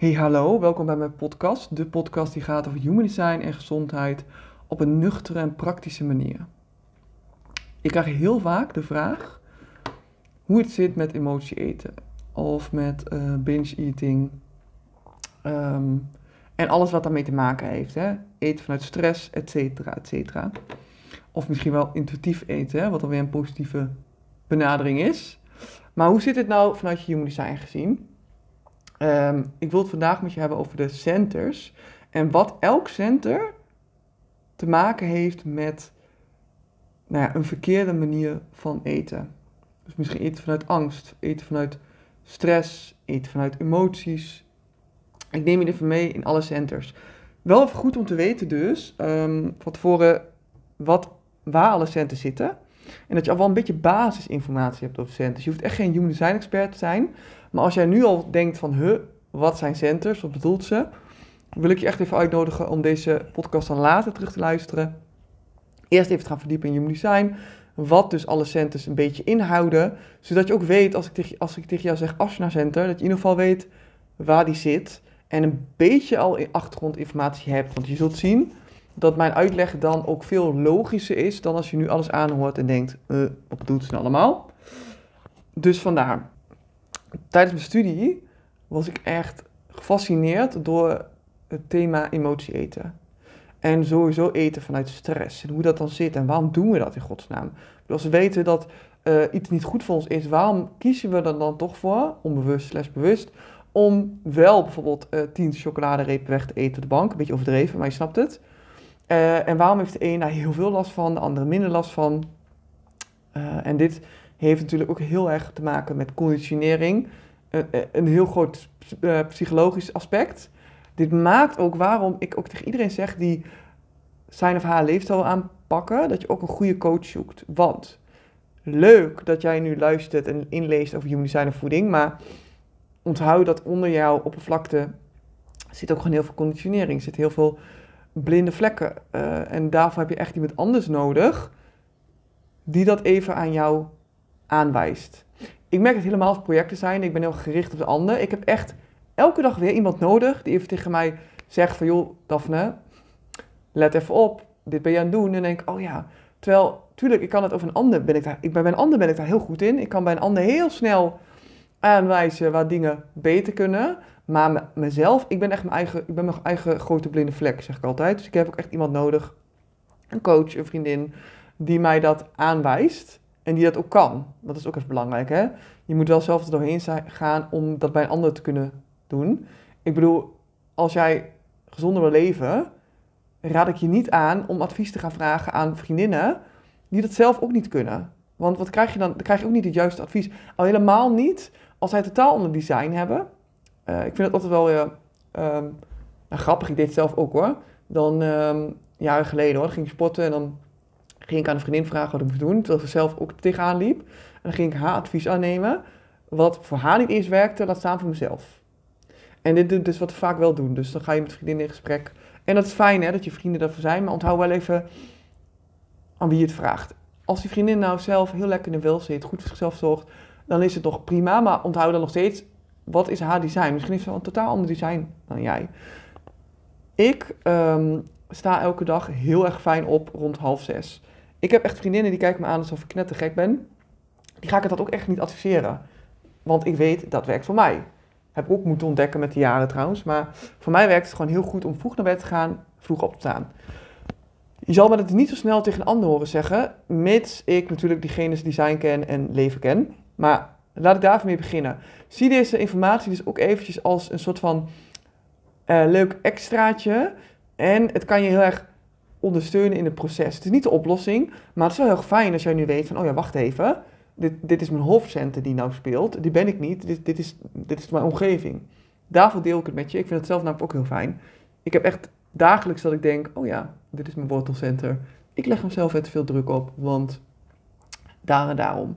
Hey hallo, welkom bij mijn podcast. De podcast die gaat over human design en gezondheid op een nuchtere en praktische manier. Ik krijg heel vaak de vraag hoe het zit met emotie eten of met eh, binge eating ehm, en alles wat daarmee te maken heeft. Hè? Eten vanuit stress, et cetera, et cetera. Of misschien wel intuïtief eten, hè? wat dan weer een positieve benadering is. Maar hoe zit het nou vanuit je human design gezien? Ehm, ik wil het vandaag met je hebben over de centers. En wat elk center te maken heeft met nou ja, een verkeerde manier van eten. Dus misschien eten vanuit angst, eten vanuit stress, eten vanuit emoties. Ik neem je even mee in alle centers. Wel even goed om te weten dus, um, van tevoren, wat, waar alle centers zitten. En dat je al wel een beetje basisinformatie hebt over centers. Je hoeft echt geen human design expert te zijn. Maar als jij nu al denkt van, huh, wat zijn centers, wat bedoelt ze? Wil ik je echt even uitnodigen om deze podcast dan later terug te luisteren. Eerst even te gaan verdiepen in human design. Wat dus alle centers een beetje inhouden. Zodat je ook weet, als ik tegen, als ik tegen jou zeg Asana Center, dat je in ieder geval weet waar die zit. En een beetje al achtergrondinformatie hebt. Want je zult zien dat mijn uitleg dan ook veel logischer is dan als je nu alles aanhoort en denkt, wat doet ze nou allemaal? Dus vandaar. Tijdens mijn studie was ik echt gefascineerd door het thema emotie eten. En sowieso eten vanuit stress. En hoe dat dan zit en waarom doen we dat in godsnaam? Als we weten dat uh, iets niet goed voor ons is, waarom kiezen we er dan toch voor, onbewust slash bewust, om wel bijvoorbeeld uh, tien chocoladerepen weg te eten op de bank? Een beetje overdreven, maar je snapt het. Uh, en waarom heeft de een daar heel veel last van, de andere minder last van? en dit heeft natuurlijk ook heel erg te maken met conditionering. een heel groot psychologisch aspect. Dit maakt ook waarom ik ook tegen iedereen zeg die zijn of haar leefstijl aanpakken, dat je ook een goede coach zoekt. Want leuk dat jij nu luistert en inleest over human design voeding, maar onthoud dat onder jouw oppervlakte zit ook gewoon heel veel conditionering, zit heel veel blinde vlekken. En daarvoor heb je echt iemand anders nodig die dat even aan jou aanwijst. Ik merk het helemaal als projecten zijn. Ik ben heel gericht op de ander. Ik heb echt elke dag weer iemand nodig die even tegen mij zegt van joh, Daphne, let even op, dit ben je aan het doen. En dan denk ik, oh ja, terwijl, tuurlijk, ik kan het over een ander, ben ik daar, ik, bij een ander ben ik daar heel goed in. Ik kan bij een ander heel snel aanwijzen waar dingen beter kunnen. Maar mezelf, ik ben echt mijn eigen, ik ben mijn eigen grote blinde vlek, zeg ik altijd. Dus ik heb ook echt iemand nodig, een coach, een vriendin, die mij dat aanwijst. En die dat ook kan. Dat is ook even belangrijk, hè. Je moet wel zelf er doorheen gaan om dat bij een ander te kunnen doen. Ik bedoel, als jij gezonder wil leven, raad ik je niet aan om advies te gaan vragen aan vriendinnen die dat zelf ook niet kunnen. Want wat krijg je dan? Dan krijg je ook niet het juiste advies. Al helemaal niet als zij totaal ander design hebben. Uh, ik vind het altijd wel uh, grappig. Ik deed het zelf ook hoor. Dan um, jaren geleden hoor, ging ik sporten en dan ging ik aan een vriendin vragen wat ik moest doen. Terwijl ze zelf ook tegenaan liep. En dan ging ik haar advies aannemen. Wat voor haar niet eens werkte, laat staan voor mezelf. En dit is dus wat we vaak wel doen. Dus dan ga je met vriendinnen in gesprek. En dat is fijn hè, dat je vrienden daarvoor zijn. Maar onthoud wel even aan wie je het vraagt. Als die vriendin nou zelf heel lekker in de wel zit, goed voor zichzelf zorgt, dan is het toch prima. Maar onthoud dan nog steeds, wat is haar design? Misschien heeft ze wel een totaal ander design dan jij. Ik um, sta elke dag heel erg fijn op rond half zes. Ik heb echt vriendinnen die kijken me aan alsof ik knettergek ben. Die ga ik het dat ook echt niet adviseren. Want ik weet, dat werkt voor mij. Heb ik ook moeten ontdekken met de jaren trouwens. Maar voor mij werkt het gewoon heel goed om vroeg naar bed te gaan, vroeg op te staan. Je zal me het niet zo snel tegen een ander horen zeggen, mits ik natuurlijk diegene's design ken en leven ken. Maar laat ik daar mee beginnen. Zie deze informatie dus ook eventjes als een soort van uh, leuk extraatje. En het kan je heel erg ondersteunen in het proces. Het is niet de oplossing, maar het is wel heel fijn als jij nu weet van, oh ja, wacht even dit, dit is mijn hoofdcenter die nou speelt. Die ben ik niet. Dit, dit, is, dit is mijn omgeving. Daarvoor deel ik het met je. Ik vind het zelf namelijk ook heel fijn. Ik heb echt dagelijks dat ik denk, oh ja, dit is mijn wortelcenter. Ik leg mezelf het veel druk op, want daar en daarom.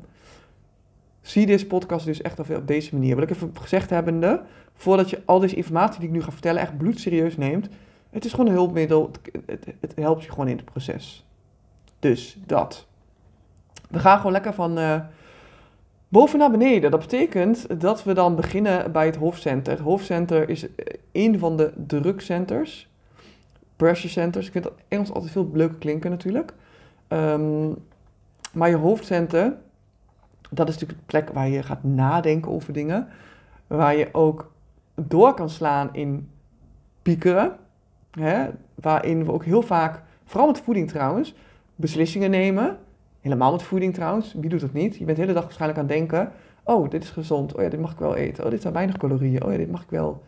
Zie deze podcast dus echt op deze manier. Wat ik even gezegd hebbende, voordat je al deze informatie die ik nu ga vertellen echt bloedserieus neemt. Het is gewoon een hulpmiddel. Het, helpt je gewoon in het proces. Dus dat. We gaan gewoon lekker van uh, Boven naar beneden, dat betekent dat we dan beginnen bij het hoofdcenter. Het hoofdcenter is een van de drukcenters, pressure centers. Ik vind dat Engels altijd veel leuker klinken natuurlijk. Ehm, maar je hoofdcenter, dat is natuurlijk de plek waar je gaat nadenken over dingen. Waar je ook door kan slaan in piekeren. Hè, waarin we ook heel vaak, vooral met voeding trouwens, beslissingen nemen. Helemaal met voeding trouwens. Wie doet dat niet? Je bent de hele dag waarschijnlijk aan het denken. Oh, dit is gezond. Oh ja, dit mag ik wel eten. Oh, dit zijn weinig calorieën. Oh ja, dit mag ik wel.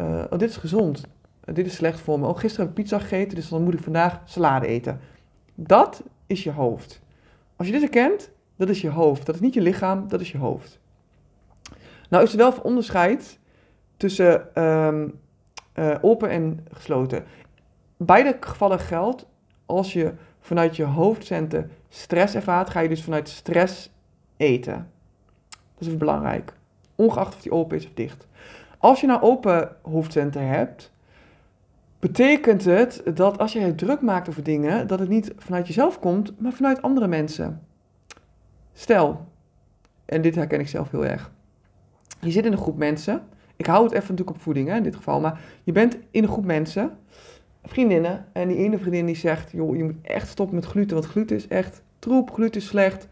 Uh, oh, dit is gezond. Uh, dit is slecht voor me. Oh, gisteren heb ik pizza gegeten, dus dan moet ik vandaag salade eten. Dat is je hoofd. Als je dit herkent, dat is je hoofd. Dat is niet je lichaam, dat is je hoofd. Nou is er wel een onderscheid tussen um, uh, open en gesloten. Beide gevallen geldt als je vanuit je hoofdcenten stress ervaart, ga je dus vanuit stress eten. Dat is belangrijk. Ongeacht of die open is of dicht. Als je nou open hoofdcenten hebt, betekent het dat als je het druk maakt over dingen, dat het niet vanuit jezelf komt, maar vanuit andere mensen. Stel, en dit herken ik zelf heel erg. Je zit in een groep mensen. Ik hou het even natuurlijk op voeding hè, in dit geval, maar je bent in een groep mensen vriendinnen. En die ene vriendin die zegt, joh, je moet echt stoppen met gluten, want gluten is echt troep, gluten is slecht.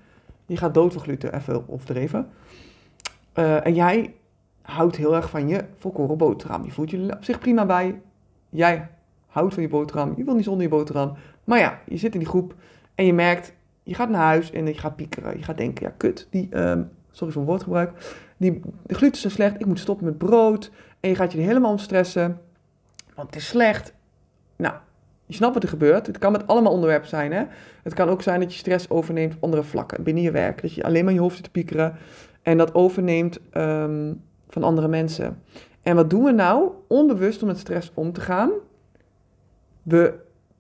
Je gaat dood van gluten, even overdreven. Uh, en jij houdt heel erg van je volkoren boterham. Je voelt je op zich prima bij. Jij houdt van je boterham, je wil niet zonder je boterham. Maar ja, je zit in die groep en je merkt, je gaat naar huis en je gaat piekeren. Je gaat denken, ja kut, die, um, sorry voor mijn woordgebruik, die, gluten zijn slecht, ik moet stoppen met brood. En je gaat je er helemaal om stressen, want het is slecht. Nou, je snapt wat er gebeurt. Het kan met allemaal onderwerpen zijn. Hè? Het kan ook zijn dat je stress overneemt op andere vlakken binnen je werk. Dat je alleen maar je hoofd zit te piekeren en dat overneemt um, van andere mensen. En wat doen we nou onbewust om met stress om te gaan? We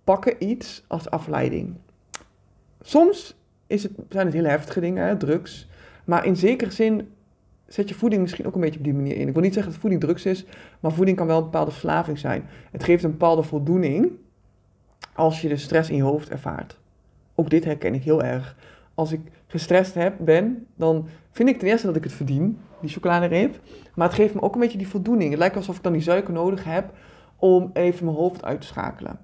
pakken iets als afleiding. Soms is het, zijn het hele heftige dingen, hè, drugs. Maar in zekere zin zet je voeding misschien ook een beetje op die manier in. Ik wil niet zeggen dat voeding drugs is, maar voeding kan wel een bepaalde verslaving zijn. Het geeft een bepaalde voldoening als je de stress in je hoofd ervaart. Ook dit herken ik heel erg. Als ik gestrest heb, ben, dan vind ik ten eerste dat ik het verdien, die chocoladereep. Maar het geeft me ook een beetje die voldoening. Het lijkt alsof ik dan die suiker nodig heb om even mijn hoofd uit te schakelen.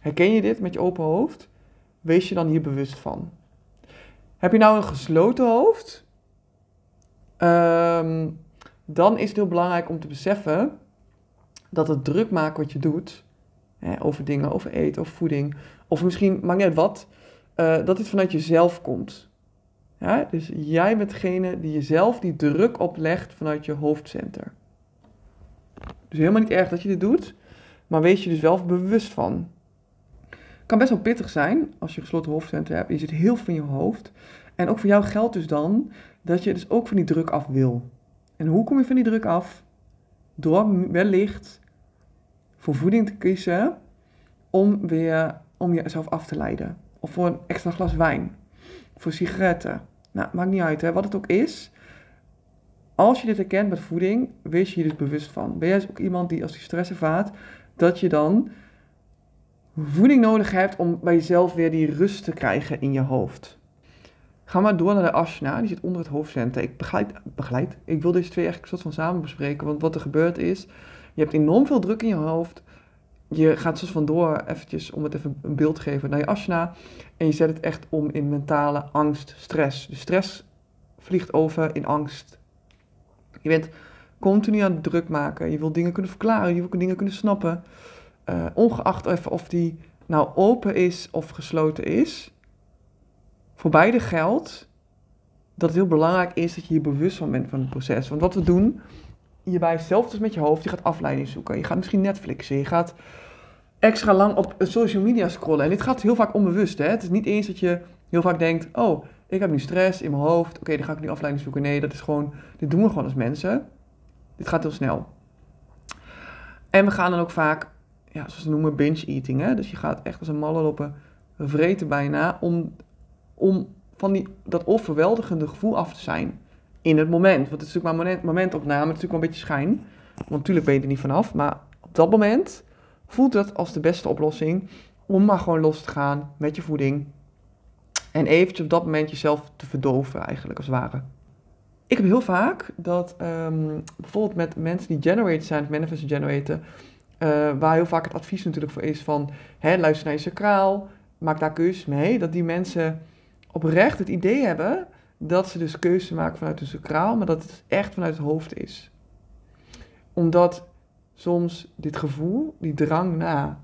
Herken je dit met je open hoofd? Wees je dan hier bewust van. Heb je nou een gesloten hoofd? Um, dan is het heel belangrijk om te beseffen dat het druk maken wat je doet, hè, over dingen, over eten, of voeding, of misschien, maakt niet wat, uh, dat dit vanuit jezelf komt. Dus jij bent degene die jezelf die druk oplegt vanuit je hoofdcenter. Dus helemaal niet erg dat je dit doet, maar wees je dus wel bewust van. Het kan best wel pittig zijn als je gesloten hoofdcenter hebt. Je zit heel veel in je hoofd. En ook voor jou geldt dus dan dat je dus ook van die druk af wil. En hoe kom je van die druk af? Door wellicht voor voeding te kiezen om weer om jezelf af te leiden. Of voor een extra glas wijn. Voor sigaretten. Nou, maakt niet uit hè, wat het ook is. Als je dit herkent met voeding, wees je je dus bewust van. Ben jij dus ook iemand die als je stress ervaart, dat je dan voeding nodig hebt om bij jezelf weer die rust te krijgen in je hoofd. Ga maar door naar de Ashna, die zit onder het hoofdcenter. Ik begeleid, begeleid, ik wil deze twee eigenlijk soort van samen bespreken, want wat er gebeurt is, je hebt enorm veel druk in je hoofd. Je gaat soort van door, eventjes om het even een beeld te geven, naar je Ashna. En je zet het echt om in mentale angst, stress. De stress vliegt over in angst. Je bent continu aan het druk maken. Je wil dingen kunnen verklaren, je wil dingen kunnen snappen. Uh, ongeacht of die nou open is of gesloten is voor beide geldt dat het heel belangrijk is dat je je bewust van bent van het proces. Want wat we doen hierbij, zelf dus met je hoofd, je gaat afleiding zoeken. Je gaat misschien Netflixen, je gaat extra lang op social media scrollen. En dit gaat heel vaak onbewust. Hè? Het is niet eens dat je heel vaak denkt, oh, ik heb nu stress in mijn hoofd. Oké, dan ga ik nu afleiding zoeken. Nee, dat is gewoon, dit doen we gewoon als mensen. Dit gaat heel snel. En we gaan dan ook vaak, ja, zoals ze noemen, binge eating. Hè? Dus je gaat echt als een malle lopen vreten bijna om om van die, dat overweldigende gevoel af te zijn in het moment. Want het is natuurlijk maar moment, momentopname, het is natuurlijk wel een beetje schijn. Want natuurlijk ben je er niet vanaf, maar op dat moment voelt het als de beste oplossing om maar gewoon los te gaan met je voeding. En eventjes op dat moment jezelf te verdoven eigenlijk, als het ware. ik heb heel vaak dat ehm, bijvoorbeeld met mensen die generated zijn, manifest generaten, uh, waar heel vaak het advies natuurlijk voor is van hè, luister naar je sacraal, maak daar keuzes mee, dat die mensen oprecht het idee hebben dat ze dus keuzes maken vanuit hun sacraal, maar dat het echt vanuit het hoofd is. Omdat soms dit gevoel, die drang na,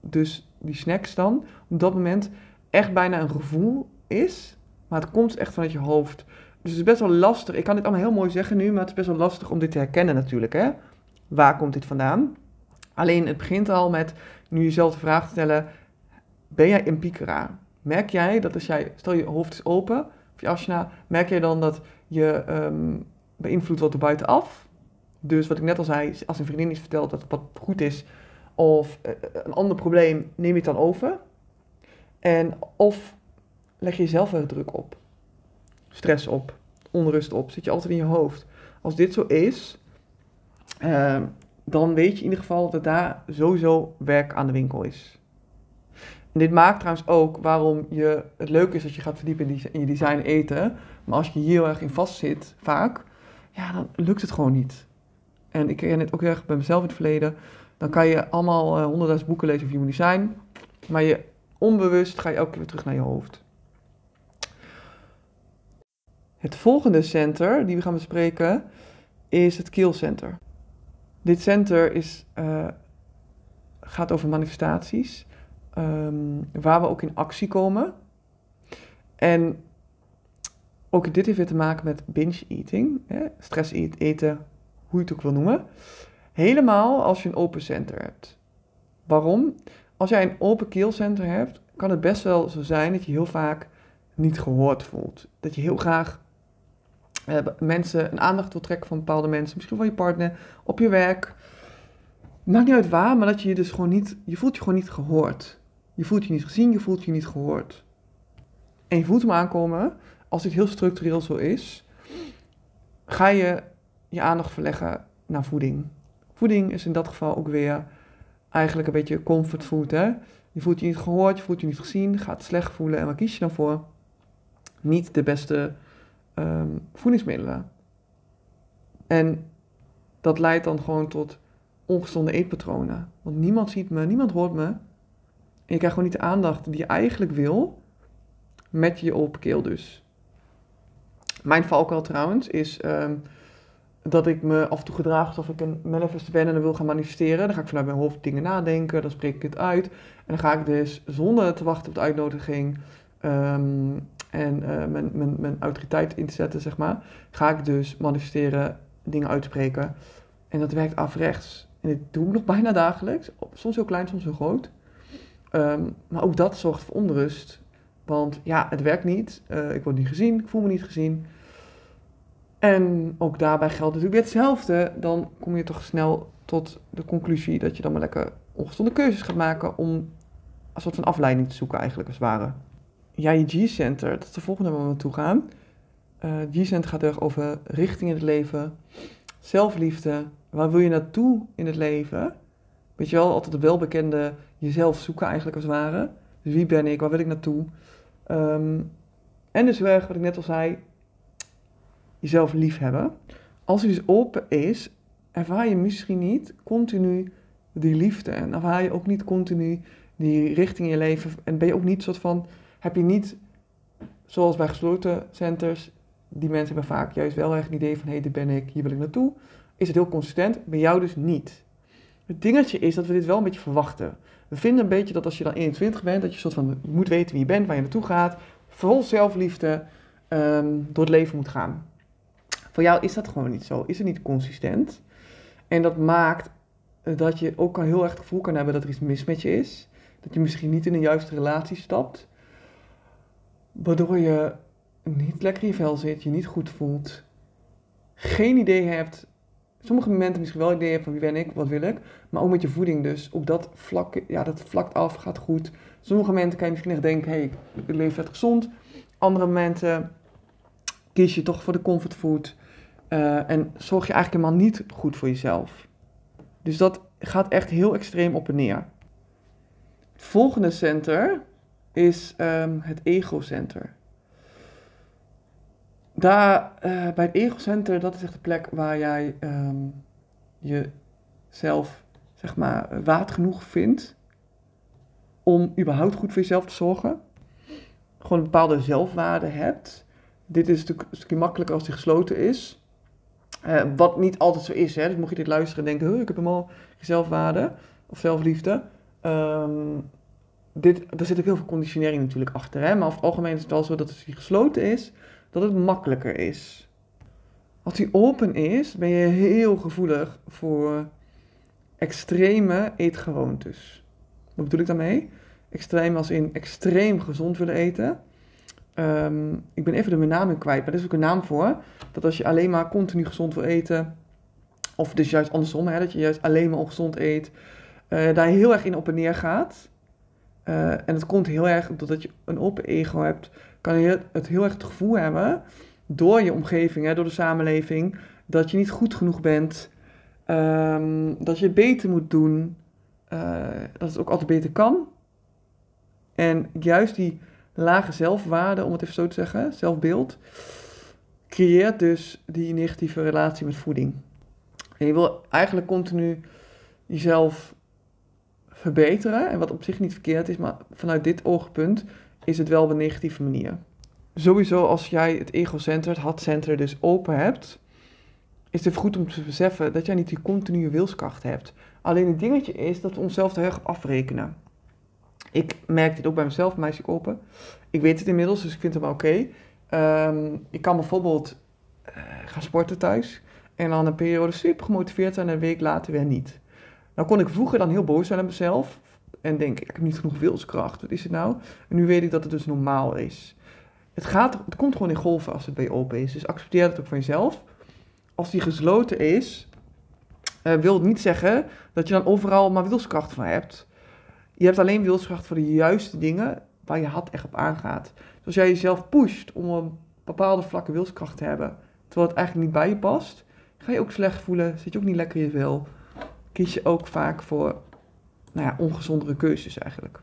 dus die snacks dan, op dat moment echt bijna een gevoel is, maar het komt echt vanuit je hoofd. Dus het is best wel lastig. Ik kan dit allemaal heel mooi zeggen nu, maar het is best wel lastig om dit te herkennen natuurlijk. Hè? Waar komt dit vandaan? Alleen het begint al met nu jezelf de vraag te stellen: ben jij een piekera? Merk jij dat als jij, stel je hoofd is open, of je asana, merk jij dan dat je um, beïnvloed wordt door buitenaf? Dus wat ik net al zei, als een vriendin iets vertelt dat wat goed is, of uh, een ander probleem, neem je het dan over. En of leg je jezelf er druk op, stress op, onrust op, zit je altijd in je hoofd. Als dit zo is, uh, dan weet je in ieder geval dat daar sowieso werk aan de winkel is. Dit maakt trouwens ook waarom je, het leuk is dat je gaat verdiepen in, in je design eten. Maar als je hier heel erg in vast zit, vaak, ja, dan lukt het gewoon niet. En ik ken het ook erg bij mezelf in het verleden. Dan kan je allemaal uh, honderdduizend boeken lezen over human design. Maar je onbewust ga je elke keer weer terug naar je hoofd. Het volgende center die we gaan bespreken is het keelcenter. Dit center is, uh, gaat over manifestaties, um, waar we ook in actie komen. En ook dit heeft weer te maken met binge eating, hè, stress eten, hoe je het ook wil noemen. Helemaal als je een open center hebt. Waarom? Als jij een open keelcenter hebt, kan het best wel zo zijn dat je heel vaak niet gehoord voelt. Dat je heel graag uh, mensen een aandacht wil trekken van bepaalde mensen, misschien van je partner, op je werk. Maakt niet uit waar, maar dat je je dus gewoon niet, je voelt je gewoon niet gehoord. Je voelt je niet gezien, je voelt je niet gehoord. En je voelt hem aankomen, als dit heel structureel zo is, ga je je aandacht verleggen naar voeding. Voeding is in dat geval ook weer eigenlijk een beetje comfortfood. Hè? Je voelt je niet gehoord, je voelt je niet gezien, gaat slecht voelen. En wat kies je dan voor? Niet de beste um, voedingsmiddelen. En dat leidt dan gewoon tot ongezonde eetpatronen. Want niemand ziet me, niemand hoort me. En je krijgt gewoon niet de aandacht die je eigenlijk wil met je open keel dus. Mijn valkuil trouwens is um, dat ik me af en toe gedraag alsof ik een manifest ben en dan wil gaan manifesteren. Dan ga ik vanuit mijn hoofd dingen nadenken, dan spreek ik het uit. En dan ga ik dus zonder te wachten op de uitnodiging um, en uh, mijn, mijn, mijn autoriteit in te zetten, zeg maar, ga ik dus manifesteren, dingen uitspreken. En dat werkt afrechts. En dit doe ik nog bijna dagelijks, soms heel klein, soms heel groot. Um, maar ook dat zorgt voor onrust. Want ja, het werkt niet. Uh, ik word niet gezien, ik voel me niet gezien. En ook daarbij geldt natuurlijk hetzelfde. Dan kom je toch snel tot de conclusie dat je dan maar lekker ongezonde keuzes gaat maken om een soort van afleiding te zoeken eigenlijk als het ware ja, je G-center, dat is de volgende waar we naartoe gaan. Uh, G-center gaat erg over richting in het leven, zelfliefde. Waar wil je naartoe in het leven? Weet je wel, altijd de welbekende jezelf zoeken eigenlijk als het ware. Dus wie ben ik, waar wil ik naartoe? Um, en dus wat ik net al zei, jezelf lief hebben. Als hij dus open is, ervaar je misschien niet continu die liefde. En ervaar je ook niet continu die richting in je leven. En ben je ook niet soort van heb je niet, zoals bij gesloten centers, die mensen hebben vaak juist wel echt een idee van hé, hey, dit ben ik, hier wil ik naartoe. Is het heel consistent, bij jou dus niet. Het dingetje is dat we dit wel een beetje verwachten. We vinden een beetje dat als je dan 21 bent, dat je soort van moet weten wie je bent, waar je naartoe gaat, vol zelfliefde um, door het leven moet gaan. Voor jou is dat gewoon niet zo, is het niet consistent. En dat maakt dat je ook heel erg het gevoel kan hebben dat er iets mis met je is. Dat je misschien niet in een juiste relatie stapt waardoor je niet lekker in je vel zit, je niet goed voelt, geen idee hebt. Sommige momenten misschien wel idee van wie ben ik, wat wil ik, maar ook met je voeding dus. Op dat vlak, ja, dat vlakt af, gaat goed. Sommige momenten kan je misschien echt denken, hey, ik leef vet gezond. Andere momenten kies je toch voor de comfortfood. Uh, en zorg je eigenlijk helemaal niet goed voor jezelf. Dus dat gaat echt heel extreem op en neer. Het volgende center is um, het egocenter. Daar eh, bij het egocenter, dat is echt de plek waar jij ehm, jezelf, zeg maar, waard genoeg vindt om überhaupt goed voor jezelf te zorgen. Gewoon een bepaalde zelfwaarde hebt. Dit is natuurlijk een stukje makkelijker als die gesloten is. Eh, wat niet altijd zo is, hè. Dus mocht je dit luisteren en denken, ik heb helemaal zelfwaarde of zelfliefde. Um, dit, er zit ook heel veel conditionering natuurlijk achter. Hè? Maar over het algemeen is het wel zo dat die gesloten is, dat het makkelijker is. Als die open is, ben je heel gevoelig voor extreme eetgewoontes. Wat bedoel ik daarmee? Extreem als in extreem gezond willen eten. Ehm, ik ben even de naam kwijt, maar er is ook een naam voor. Dat als je alleen maar continu gezond wil eten, of dus juist andersom, hè, dat je juist alleen maar ongezond eet, uh, daar heel erg in op en neer gaat. Uh, en het komt heel erg doordat je een open ego hebt, kan je het heel erg het gevoel hebben door je omgeving, hè, door de samenleving, dat je niet goed genoeg bent, um, dat je het beter moet doen, uh, dat het ook altijd beter kan. En juist die lage zelfwaarde, om het even zo te zeggen, zelfbeeld, creëert dus die negatieve relatie met voeding. En je wil eigenlijk continu jezelf verbeteren. En wat op zich niet verkeerd is, maar vanuit dit oogpunt is het wel op een negatieve manier. Sowieso als jij het ego-center, het had-center dus open hebt, is het goed om te beseffen dat jij niet die continue wilskracht hebt. Alleen het dingetje is dat we onszelf heel erg afrekenen. Ik merk dit ook bij mezelf, meisje open. Ik weet het inmiddels, dus ik vind het wel oké. Ehm, ik kan bijvoorbeeld uh, gaan sporten thuis en dan een periode super gemotiveerd zijn en een week later weer niet. Nou kon ik vroeger dan heel boos zijn op mezelf en denken, ik heb niet genoeg wilskracht, wat is het nou? En nu weet ik dat het dus normaal is. Het, gaat, het komt gewoon in golven als het bij open is, dus accepteer het ook van jezelf. Als die gesloten is, uh, wil het niet zeggen dat je dan overal maar wilskracht van hebt. Je hebt alleen wilskracht voor de juiste dingen waar je had echt op aangaat. Dus als jij jezelf pusht om een bepaalde vlakke wilskracht te hebben, terwijl het eigenlijk niet bij je past, ga je ook slecht voelen, zit je ook niet lekker in je vel kies je ook vaak voor nou ja, ongezondere keuzes eigenlijk.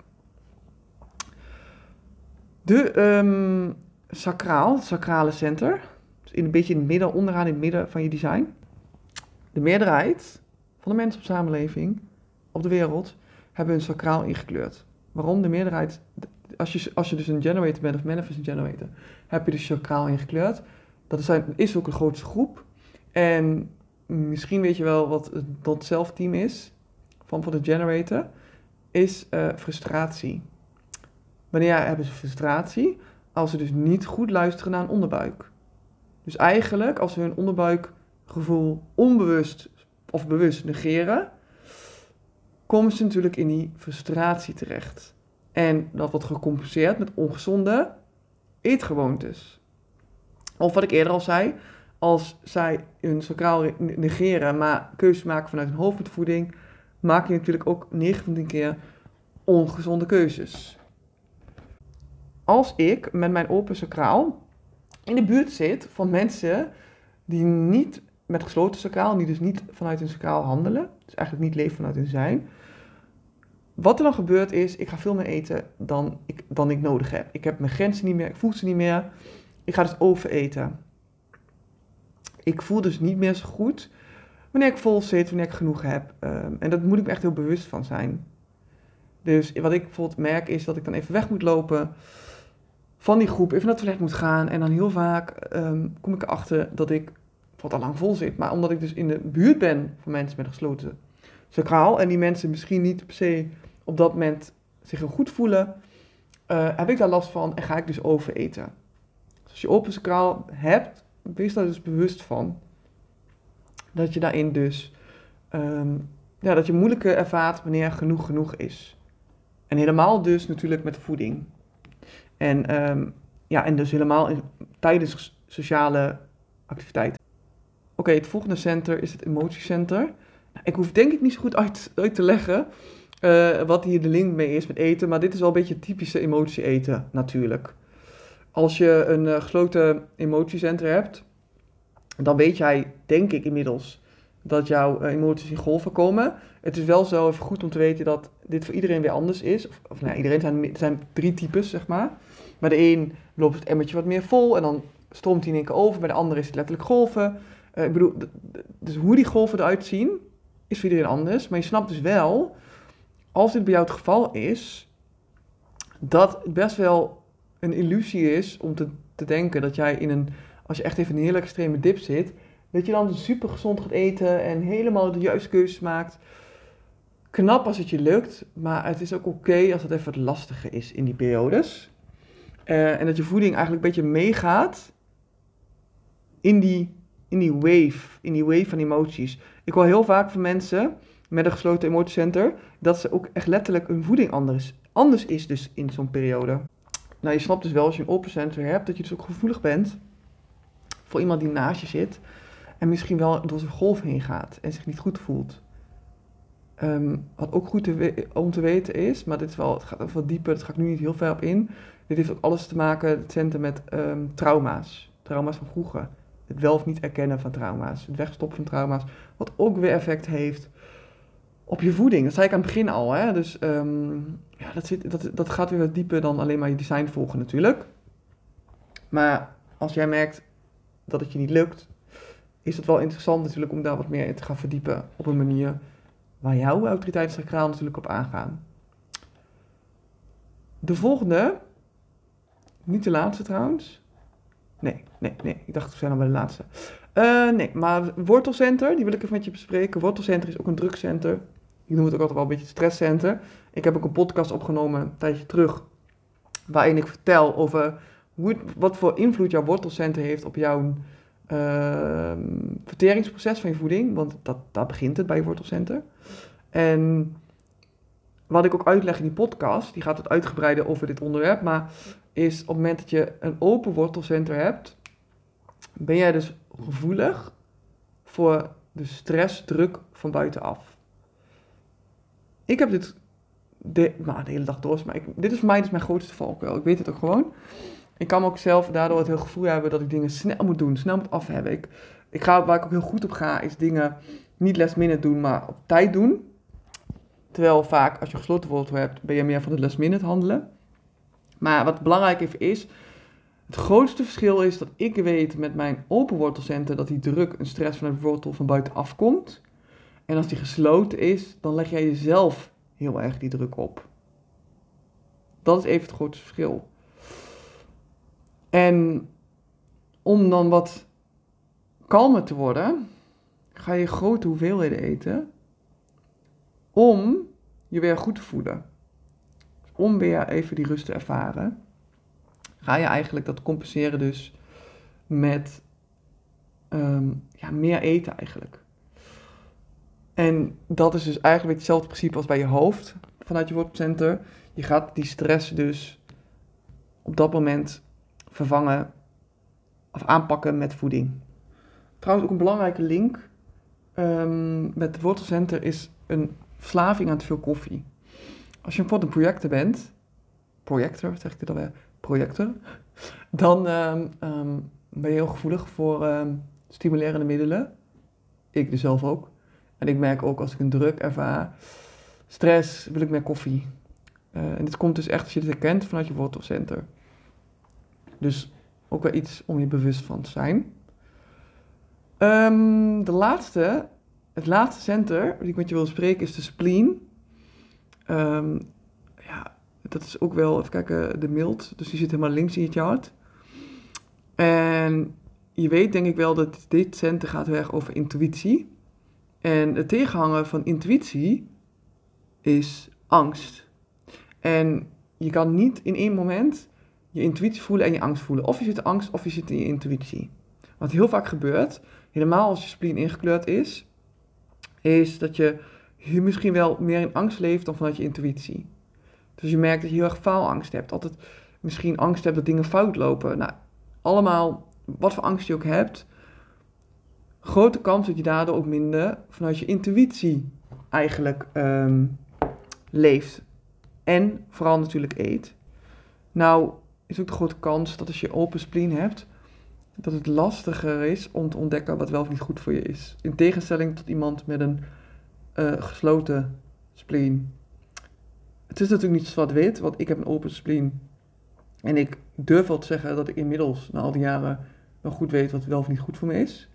De um, sacraal, sacrale center, dus in een beetje in het midden, onderaan in het midden van je design. De meerderheid van de mensen op samenleving, op de wereld, hebben hun sacraal ingekleurd. Waarom? De meerderheid, als je, als je dus een generator bent of manifest generator, heb je dus sacraal ingekleurd. Dat is, is ook een grootste groep. En misschien weet je wel wat het zelfteam is van voor de generator, is uh, frustratie. Wanneer hebben ze frustratie? Als ze dus niet goed luisteren naar een onderbuik. Dus eigenlijk, als ze hun onderbuikgevoel onbewust of bewust negeren, komen ze natuurlijk in die frustratie terecht. En dat wordt gecompenseerd met ongezonde eetgewoontes. Of wat ik eerder al zei, als zij hun sacraal negeren, maar keuzes maken vanuit hun hoofdvoeding, maak je natuurlijk ook 9 van 10 keer ongezonde keuzes. Als ik met mijn open sacraal in de buurt zit van mensen die niet met gesloten sacraal, die dus niet vanuit hun sacraal handelen, dus eigenlijk niet leven vanuit hun zijn, wat er dan gebeurt is, ik ga veel meer eten dan ik, dan ik nodig heb. Ik heb mijn grenzen niet meer, ik voel ze niet meer. Ik ga dus overeten ik voel dus niet meer zo goed wanneer ik vol zit, wanneer ik genoeg heb. Um, en dat moet ik me echt heel bewust van zijn. Dus wat ik bijvoorbeeld merk is dat ik dan even weg moet lopen van die groep, even naar het toilet moet gaan. En dan heel vaak um, kom ik erachter dat ik wat al lang vol zit. Maar omdat ik dus in de buurt ben van mensen met een gesloten sacraal en die mensen misschien niet per se op dat moment zich heel goed voelen, uh, heb ik daar last van en ga ik dus overeten. Dus als je open sacraal hebt, wees daar dus bewust van. Dat je daarin dus, ehm, ja, dat je moeilijker ervaart wanneer genoeg genoeg is. En helemaal dus natuurlijk met voeding. En, um, ja, en dus helemaal tijdens sociale activiteiten. Oké, het volgende center is het emotiecenter. Nou, ik hoef denk ik niet zo goed uit, uit te leggen uh, wat hier de link mee is met eten, maar dit is wel een beetje typische emotie eten natuurlijk. Als je een uh, gesloten emotiecenter hebt, dan weet jij, denk ik inmiddels, dat jouw uh, emoties in golven komen. Het is wel zo even goed om te weten dat dit voor iedereen weer anders is. Of, of nou, iedereen zijn, zijn drie types, zeg maar. Maar de een loopt het emmertje wat meer vol en dan stroomt hij in één keer over, bij de andere is het letterlijk golven. Eh, ik bedoel, dus hoe die golven eruit zien, is voor iedereen anders. Maar je snapt dus wel, als dit bij jou het geval is, dat het best wel een illusie is om te, te denken dat jij in een, als je echt even in een hele extreme dip zit, dat je dan super gezond gaat eten en helemaal de juiste keuzes maakt. Knap als het je lukt, maar het is ook oké als het even wat lastiger is in die periodes. Uh, en dat je voeding eigenlijk een beetje meegaat in die, in die wave, in die wave van emoties. Ik hoor heel vaak van mensen met een gesloten emotiecenter dat ze ook echt letterlijk hun voeding anders, anders is dus in zo'n periode. Nou, je snapt dus wel als je een open center hebt, dat je dus ook gevoelig bent voor iemand die naast je zit en misschien wel door zijn golf heen gaat en zich niet goed voelt. Ehm, wat ook goed om te weten is, maar dit is wel, het gaat wat dieper, dat ga ik nu niet heel ver op in. Dit heeft ook alles te maken, het met ehm, trauma's. Trauma's van vroeger. Het wel of niet erkennen van trauma's. Het wegstoppen van trauma's. Wat ook weer effect heeft op je voeding. Dat zei ik aan het begin al. Hè? Dus ehm, ja, dat, zit, dat, dat gaat weer wat dieper dan alleen maar je design volgen natuurlijk. Maar als jij merkt dat het je niet lukt, is het wel interessant natuurlijk om daar wat meer in te gaan verdiepen op een manier waar jouw autoriteitskraal natuurlijk op aangaan. De volgende, niet de laatste trouwens. Nee, nee, nee. Ik dacht we zijn al bij de laatste. Uh, nee, maar wortelcenter, die wil ik even met je bespreken. Wortelcenter is ook een drukcenter. Ik noem het ook altijd wel een beetje stresscenter. Ik heb ook een podcast opgenomen een tijdje terug, waarin ik vertel over wat voor invloed jouw wortelcenter heeft op jouw uh, verteringsproces van je voeding. Want dat, daar begint het bij je wortelcenter. En wat ik ook uitleg in die podcast, die gaat het uitgebreider over dit onderwerp, maar is op het moment dat je een open wortelcenter hebt, ben jij dus gevoelig voor de stressdruk van buitenaf. Ik heb dit de, nou, de hele dag door, maar dit is voor mij mijn grootste valkuil. Ik weet het ook gewoon. Ik kan ook zelf daardoor het heel gevoel hebben dat ik dingen snel moet doen, snel moet af hebben. Ik, ik ga, waar ik ook heel goed op ga, is dingen niet last minute doen, maar op tijd doen. Terwijl vaak als je gesloten wortel hebt, ben je meer van de last minute handelen. Maar wat belangrijk even is, het grootste verschil is dat ik weet met mijn open wortelcenter dat die druk en stress van de wortel van buitenaf komt. En als die gesloten is, dan leg jij jezelf heel erg die druk op. Dat is even het grootste verschil. En om dan wat kalmer te worden, ga je grote hoeveelheden eten om je weer goed te voelen. Om weer even die rust te ervaren, ga je eigenlijk dat compenseren dus met ehm, ja, meer eten eigenlijk. En dat is dus eigenlijk hetzelfde principe als bij je hoofd vanuit je wortcenter. Je gaat die stress dus op dat moment vervangen of aanpakken met voeding. Trouwens, ook een belangrijke link um, met het wortelcenter is een verslaving aan te veel koffie. Als je bijvoorbeeld een projector bent, projector, zeg ik dit alweer, projector, dan um, um, ben je heel gevoelig voor stimulerende middelen. Ik dus zelf ook. En ik merk ook als ik een druk ervaar, stress, wil ik meer koffie. Uh, en dit komt dus echt als je het herkent vanuit je wortelcenter. Dus ook wel iets om je bewust van te zijn. Um, de laatste, het laatste center die ik met je wil spreken is de spleen. Um, ja, dat is ook wel, even kijken, de mild. Dus die zit helemaal links in je chart. En je weet denk ik wel dat dit center gaat weg over intuïtie. En het tegenhangen van intuïtie is angst. En je kan niet in één moment je intuïtie voelen en je angst voelen. Of je zit in angst of je zit in je intuïtie. Wat heel vaak gebeurt, helemaal als je spleen ingekleurd is, is dat je misschien wel meer in angst leeft dan vanuit je intuïtie. Dus je merkt dat je heel erg faalangst hebt. Altijd misschien angst hebt dat dingen fout lopen. Nou, allemaal, wat voor angst je ook hebt, grote kans dat je daardoor ook minder vanuit je intuïtie eigenlijk ehm, leeft. En vooral natuurlijk eet. Nou, is ook de grote kans dat als je open spleen hebt, dat het lastiger is om te ontdekken wat wel of niet goed voor je is. In tegenstelling tot iemand met een uh, gesloten spleen. Het is natuurlijk niet zwart-wit, want ik heb een open spleen. En ik durf wel te zeggen dat ik inmiddels, na al die jaren, wel goed weet wat wel of niet goed voor me is.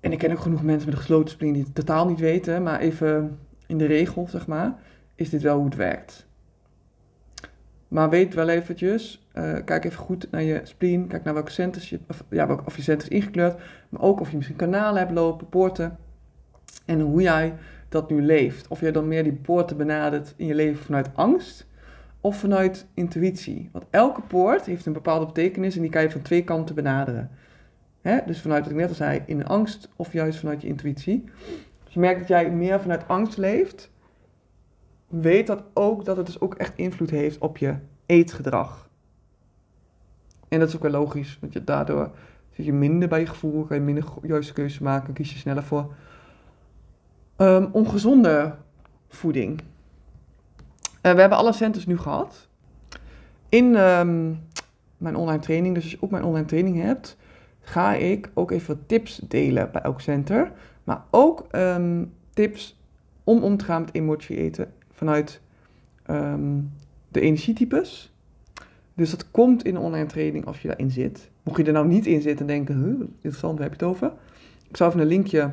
En ik ken ook genoeg mensen met een gesloten spleen die het totaal niet weten, maar even in de regel, zeg maar, is dit wel hoe het werkt. Maar weet wel eventjes, uh, kijk even goed naar je spleen, kijk naar welke centers je, of, ja, of je center is ingekleurd, maar ook of je misschien kanalen hebt lopen, poorten, en hoe jij dat nu leeft. Of jij dan meer die poorten benadert in je leven vanuit angst of vanuit intuïtie. Want elke poort heeft een bepaalde betekenis en die kan je van twee kanten benaderen. Hè? Dus vanuit wat ik net al zei, in angst of juist vanuit je intuïtie. Als je merkt dat jij meer vanuit angst leeft, weet dat ook dat het dus ook echt invloed heeft op je eetgedrag. En dat is ook wel logisch, want je, daardoor zit je minder bij je gevoel, kan je minder juiste keuzes maken, kies je sneller voor um, ongezonde voeding. Uh, we hebben alle centers nu gehad. In um, mijn online training, dus als je ook mijn online training hebt, ga ik ook even tips delen bij elk center. Maar ook um, tips om om te gaan met emotie eten vanuit um, de energietypes. Dus dat komt in de online training als je daarin zit. Mocht je er nou niet in zitten en denken, huh, interessant, waar heb je het over? Ik zal even een linkje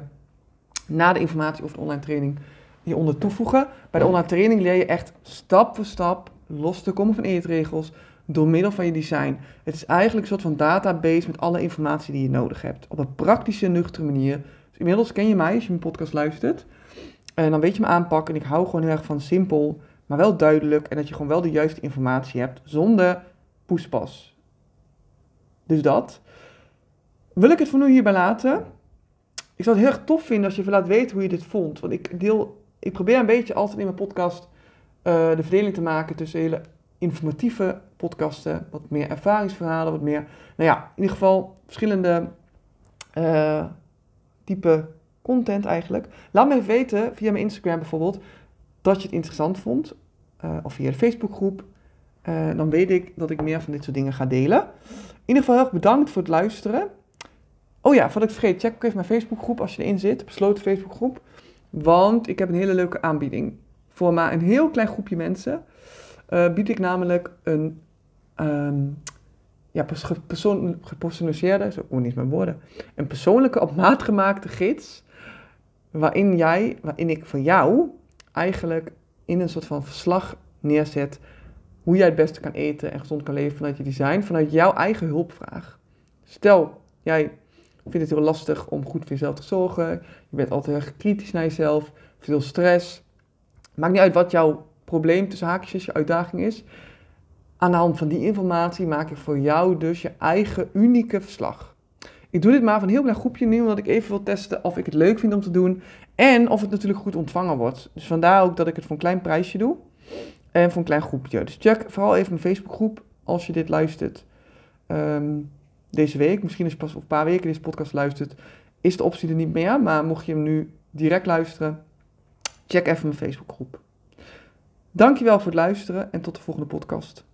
na de informatie over de online training hieronder toevoegen. Bij de online training leer je echt stap voor stap los te komen van eetregels door middel van je design. Het is eigenlijk een soort van database met alle informatie die je nodig hebt. Op een praktische, nuchtere manier. Dus inmiddels ken je mij als je mijn podcast luistert. En dan weet je me aanpakken. En ik hou gewoon heel erg van simpel, maar wel duidelijk. En dat je gewoon wel de juiste informatie hebt zonder poespas. Dus dat. Wil ik het voor nu hierbij laten? ik zou het heel erg tof vinden als je even laat weten hoe je dit vond. Want ik deel, ik probeer een beetje altijd in mijn podcast uh, de verdeling te maken tussen hele informatieve podcasten, wat meer ervaringsverhalen, wat meer, nou ja, in ieder geval verschillende uh, type content eigenlijk. Laat me even weten via mijn Instagram bijvoorbeeld dat je het interessant vond, uh, of via de Facebookgroep. Uh, dan weet ik dat ik meer van dit soort dingen ga delen. In ieder geval heel erg bedankt voor het luisteren. Oh ja, voordat ik vergeet, check ook even mijn Facebookgroep als je erin zit, besloten Facebookgroep. Want ik heb een hele leuke aanbieding. Voor maar een heel klein groepje mensen uh, bied ik namelijk een um, ja, gepersonaliseerde, zo oh, niet mijn woorden, een persoonlijke op maat gemaakte gids. Waarin jij, waarin ik voor jou eigenlijk in een soort van verslag neerzet hoe jij het beste kan eten en gezond kan leven vanuit je design, vanuit jouw eigen hulpvraag. Stel, jij vindt het heel lastig om goed voor jezelf te zorgen. Je bent altijd erg kritisch naar jezelf, veel stress. Maakt niet uit wat jouw probleem tussen haakjes, je uitdaging is. Aan de hand van die informatie maak ik voor jou dus je eigen unieke verslag. Ik doe dit maar van een heel klein groepje nu, omdat ik even wil testen of ik het leuk vind om te doen. En of het natuurlijk goed ontvangen wordt. Dus vandaar ook dat ik het voor een klein prijsje doe. En voor een klein groepje. Dus check vooral even mijn Facebookgroep als je dit luistert. Um, deze week, misschien is pas of een paar weken deze podcast luistert, is de optie er niet meer. Maar mocht je hem nu direct luisteren, check even mijn Facebookgroep. Dankjewel voor het luisteren en tot de volgende podcast.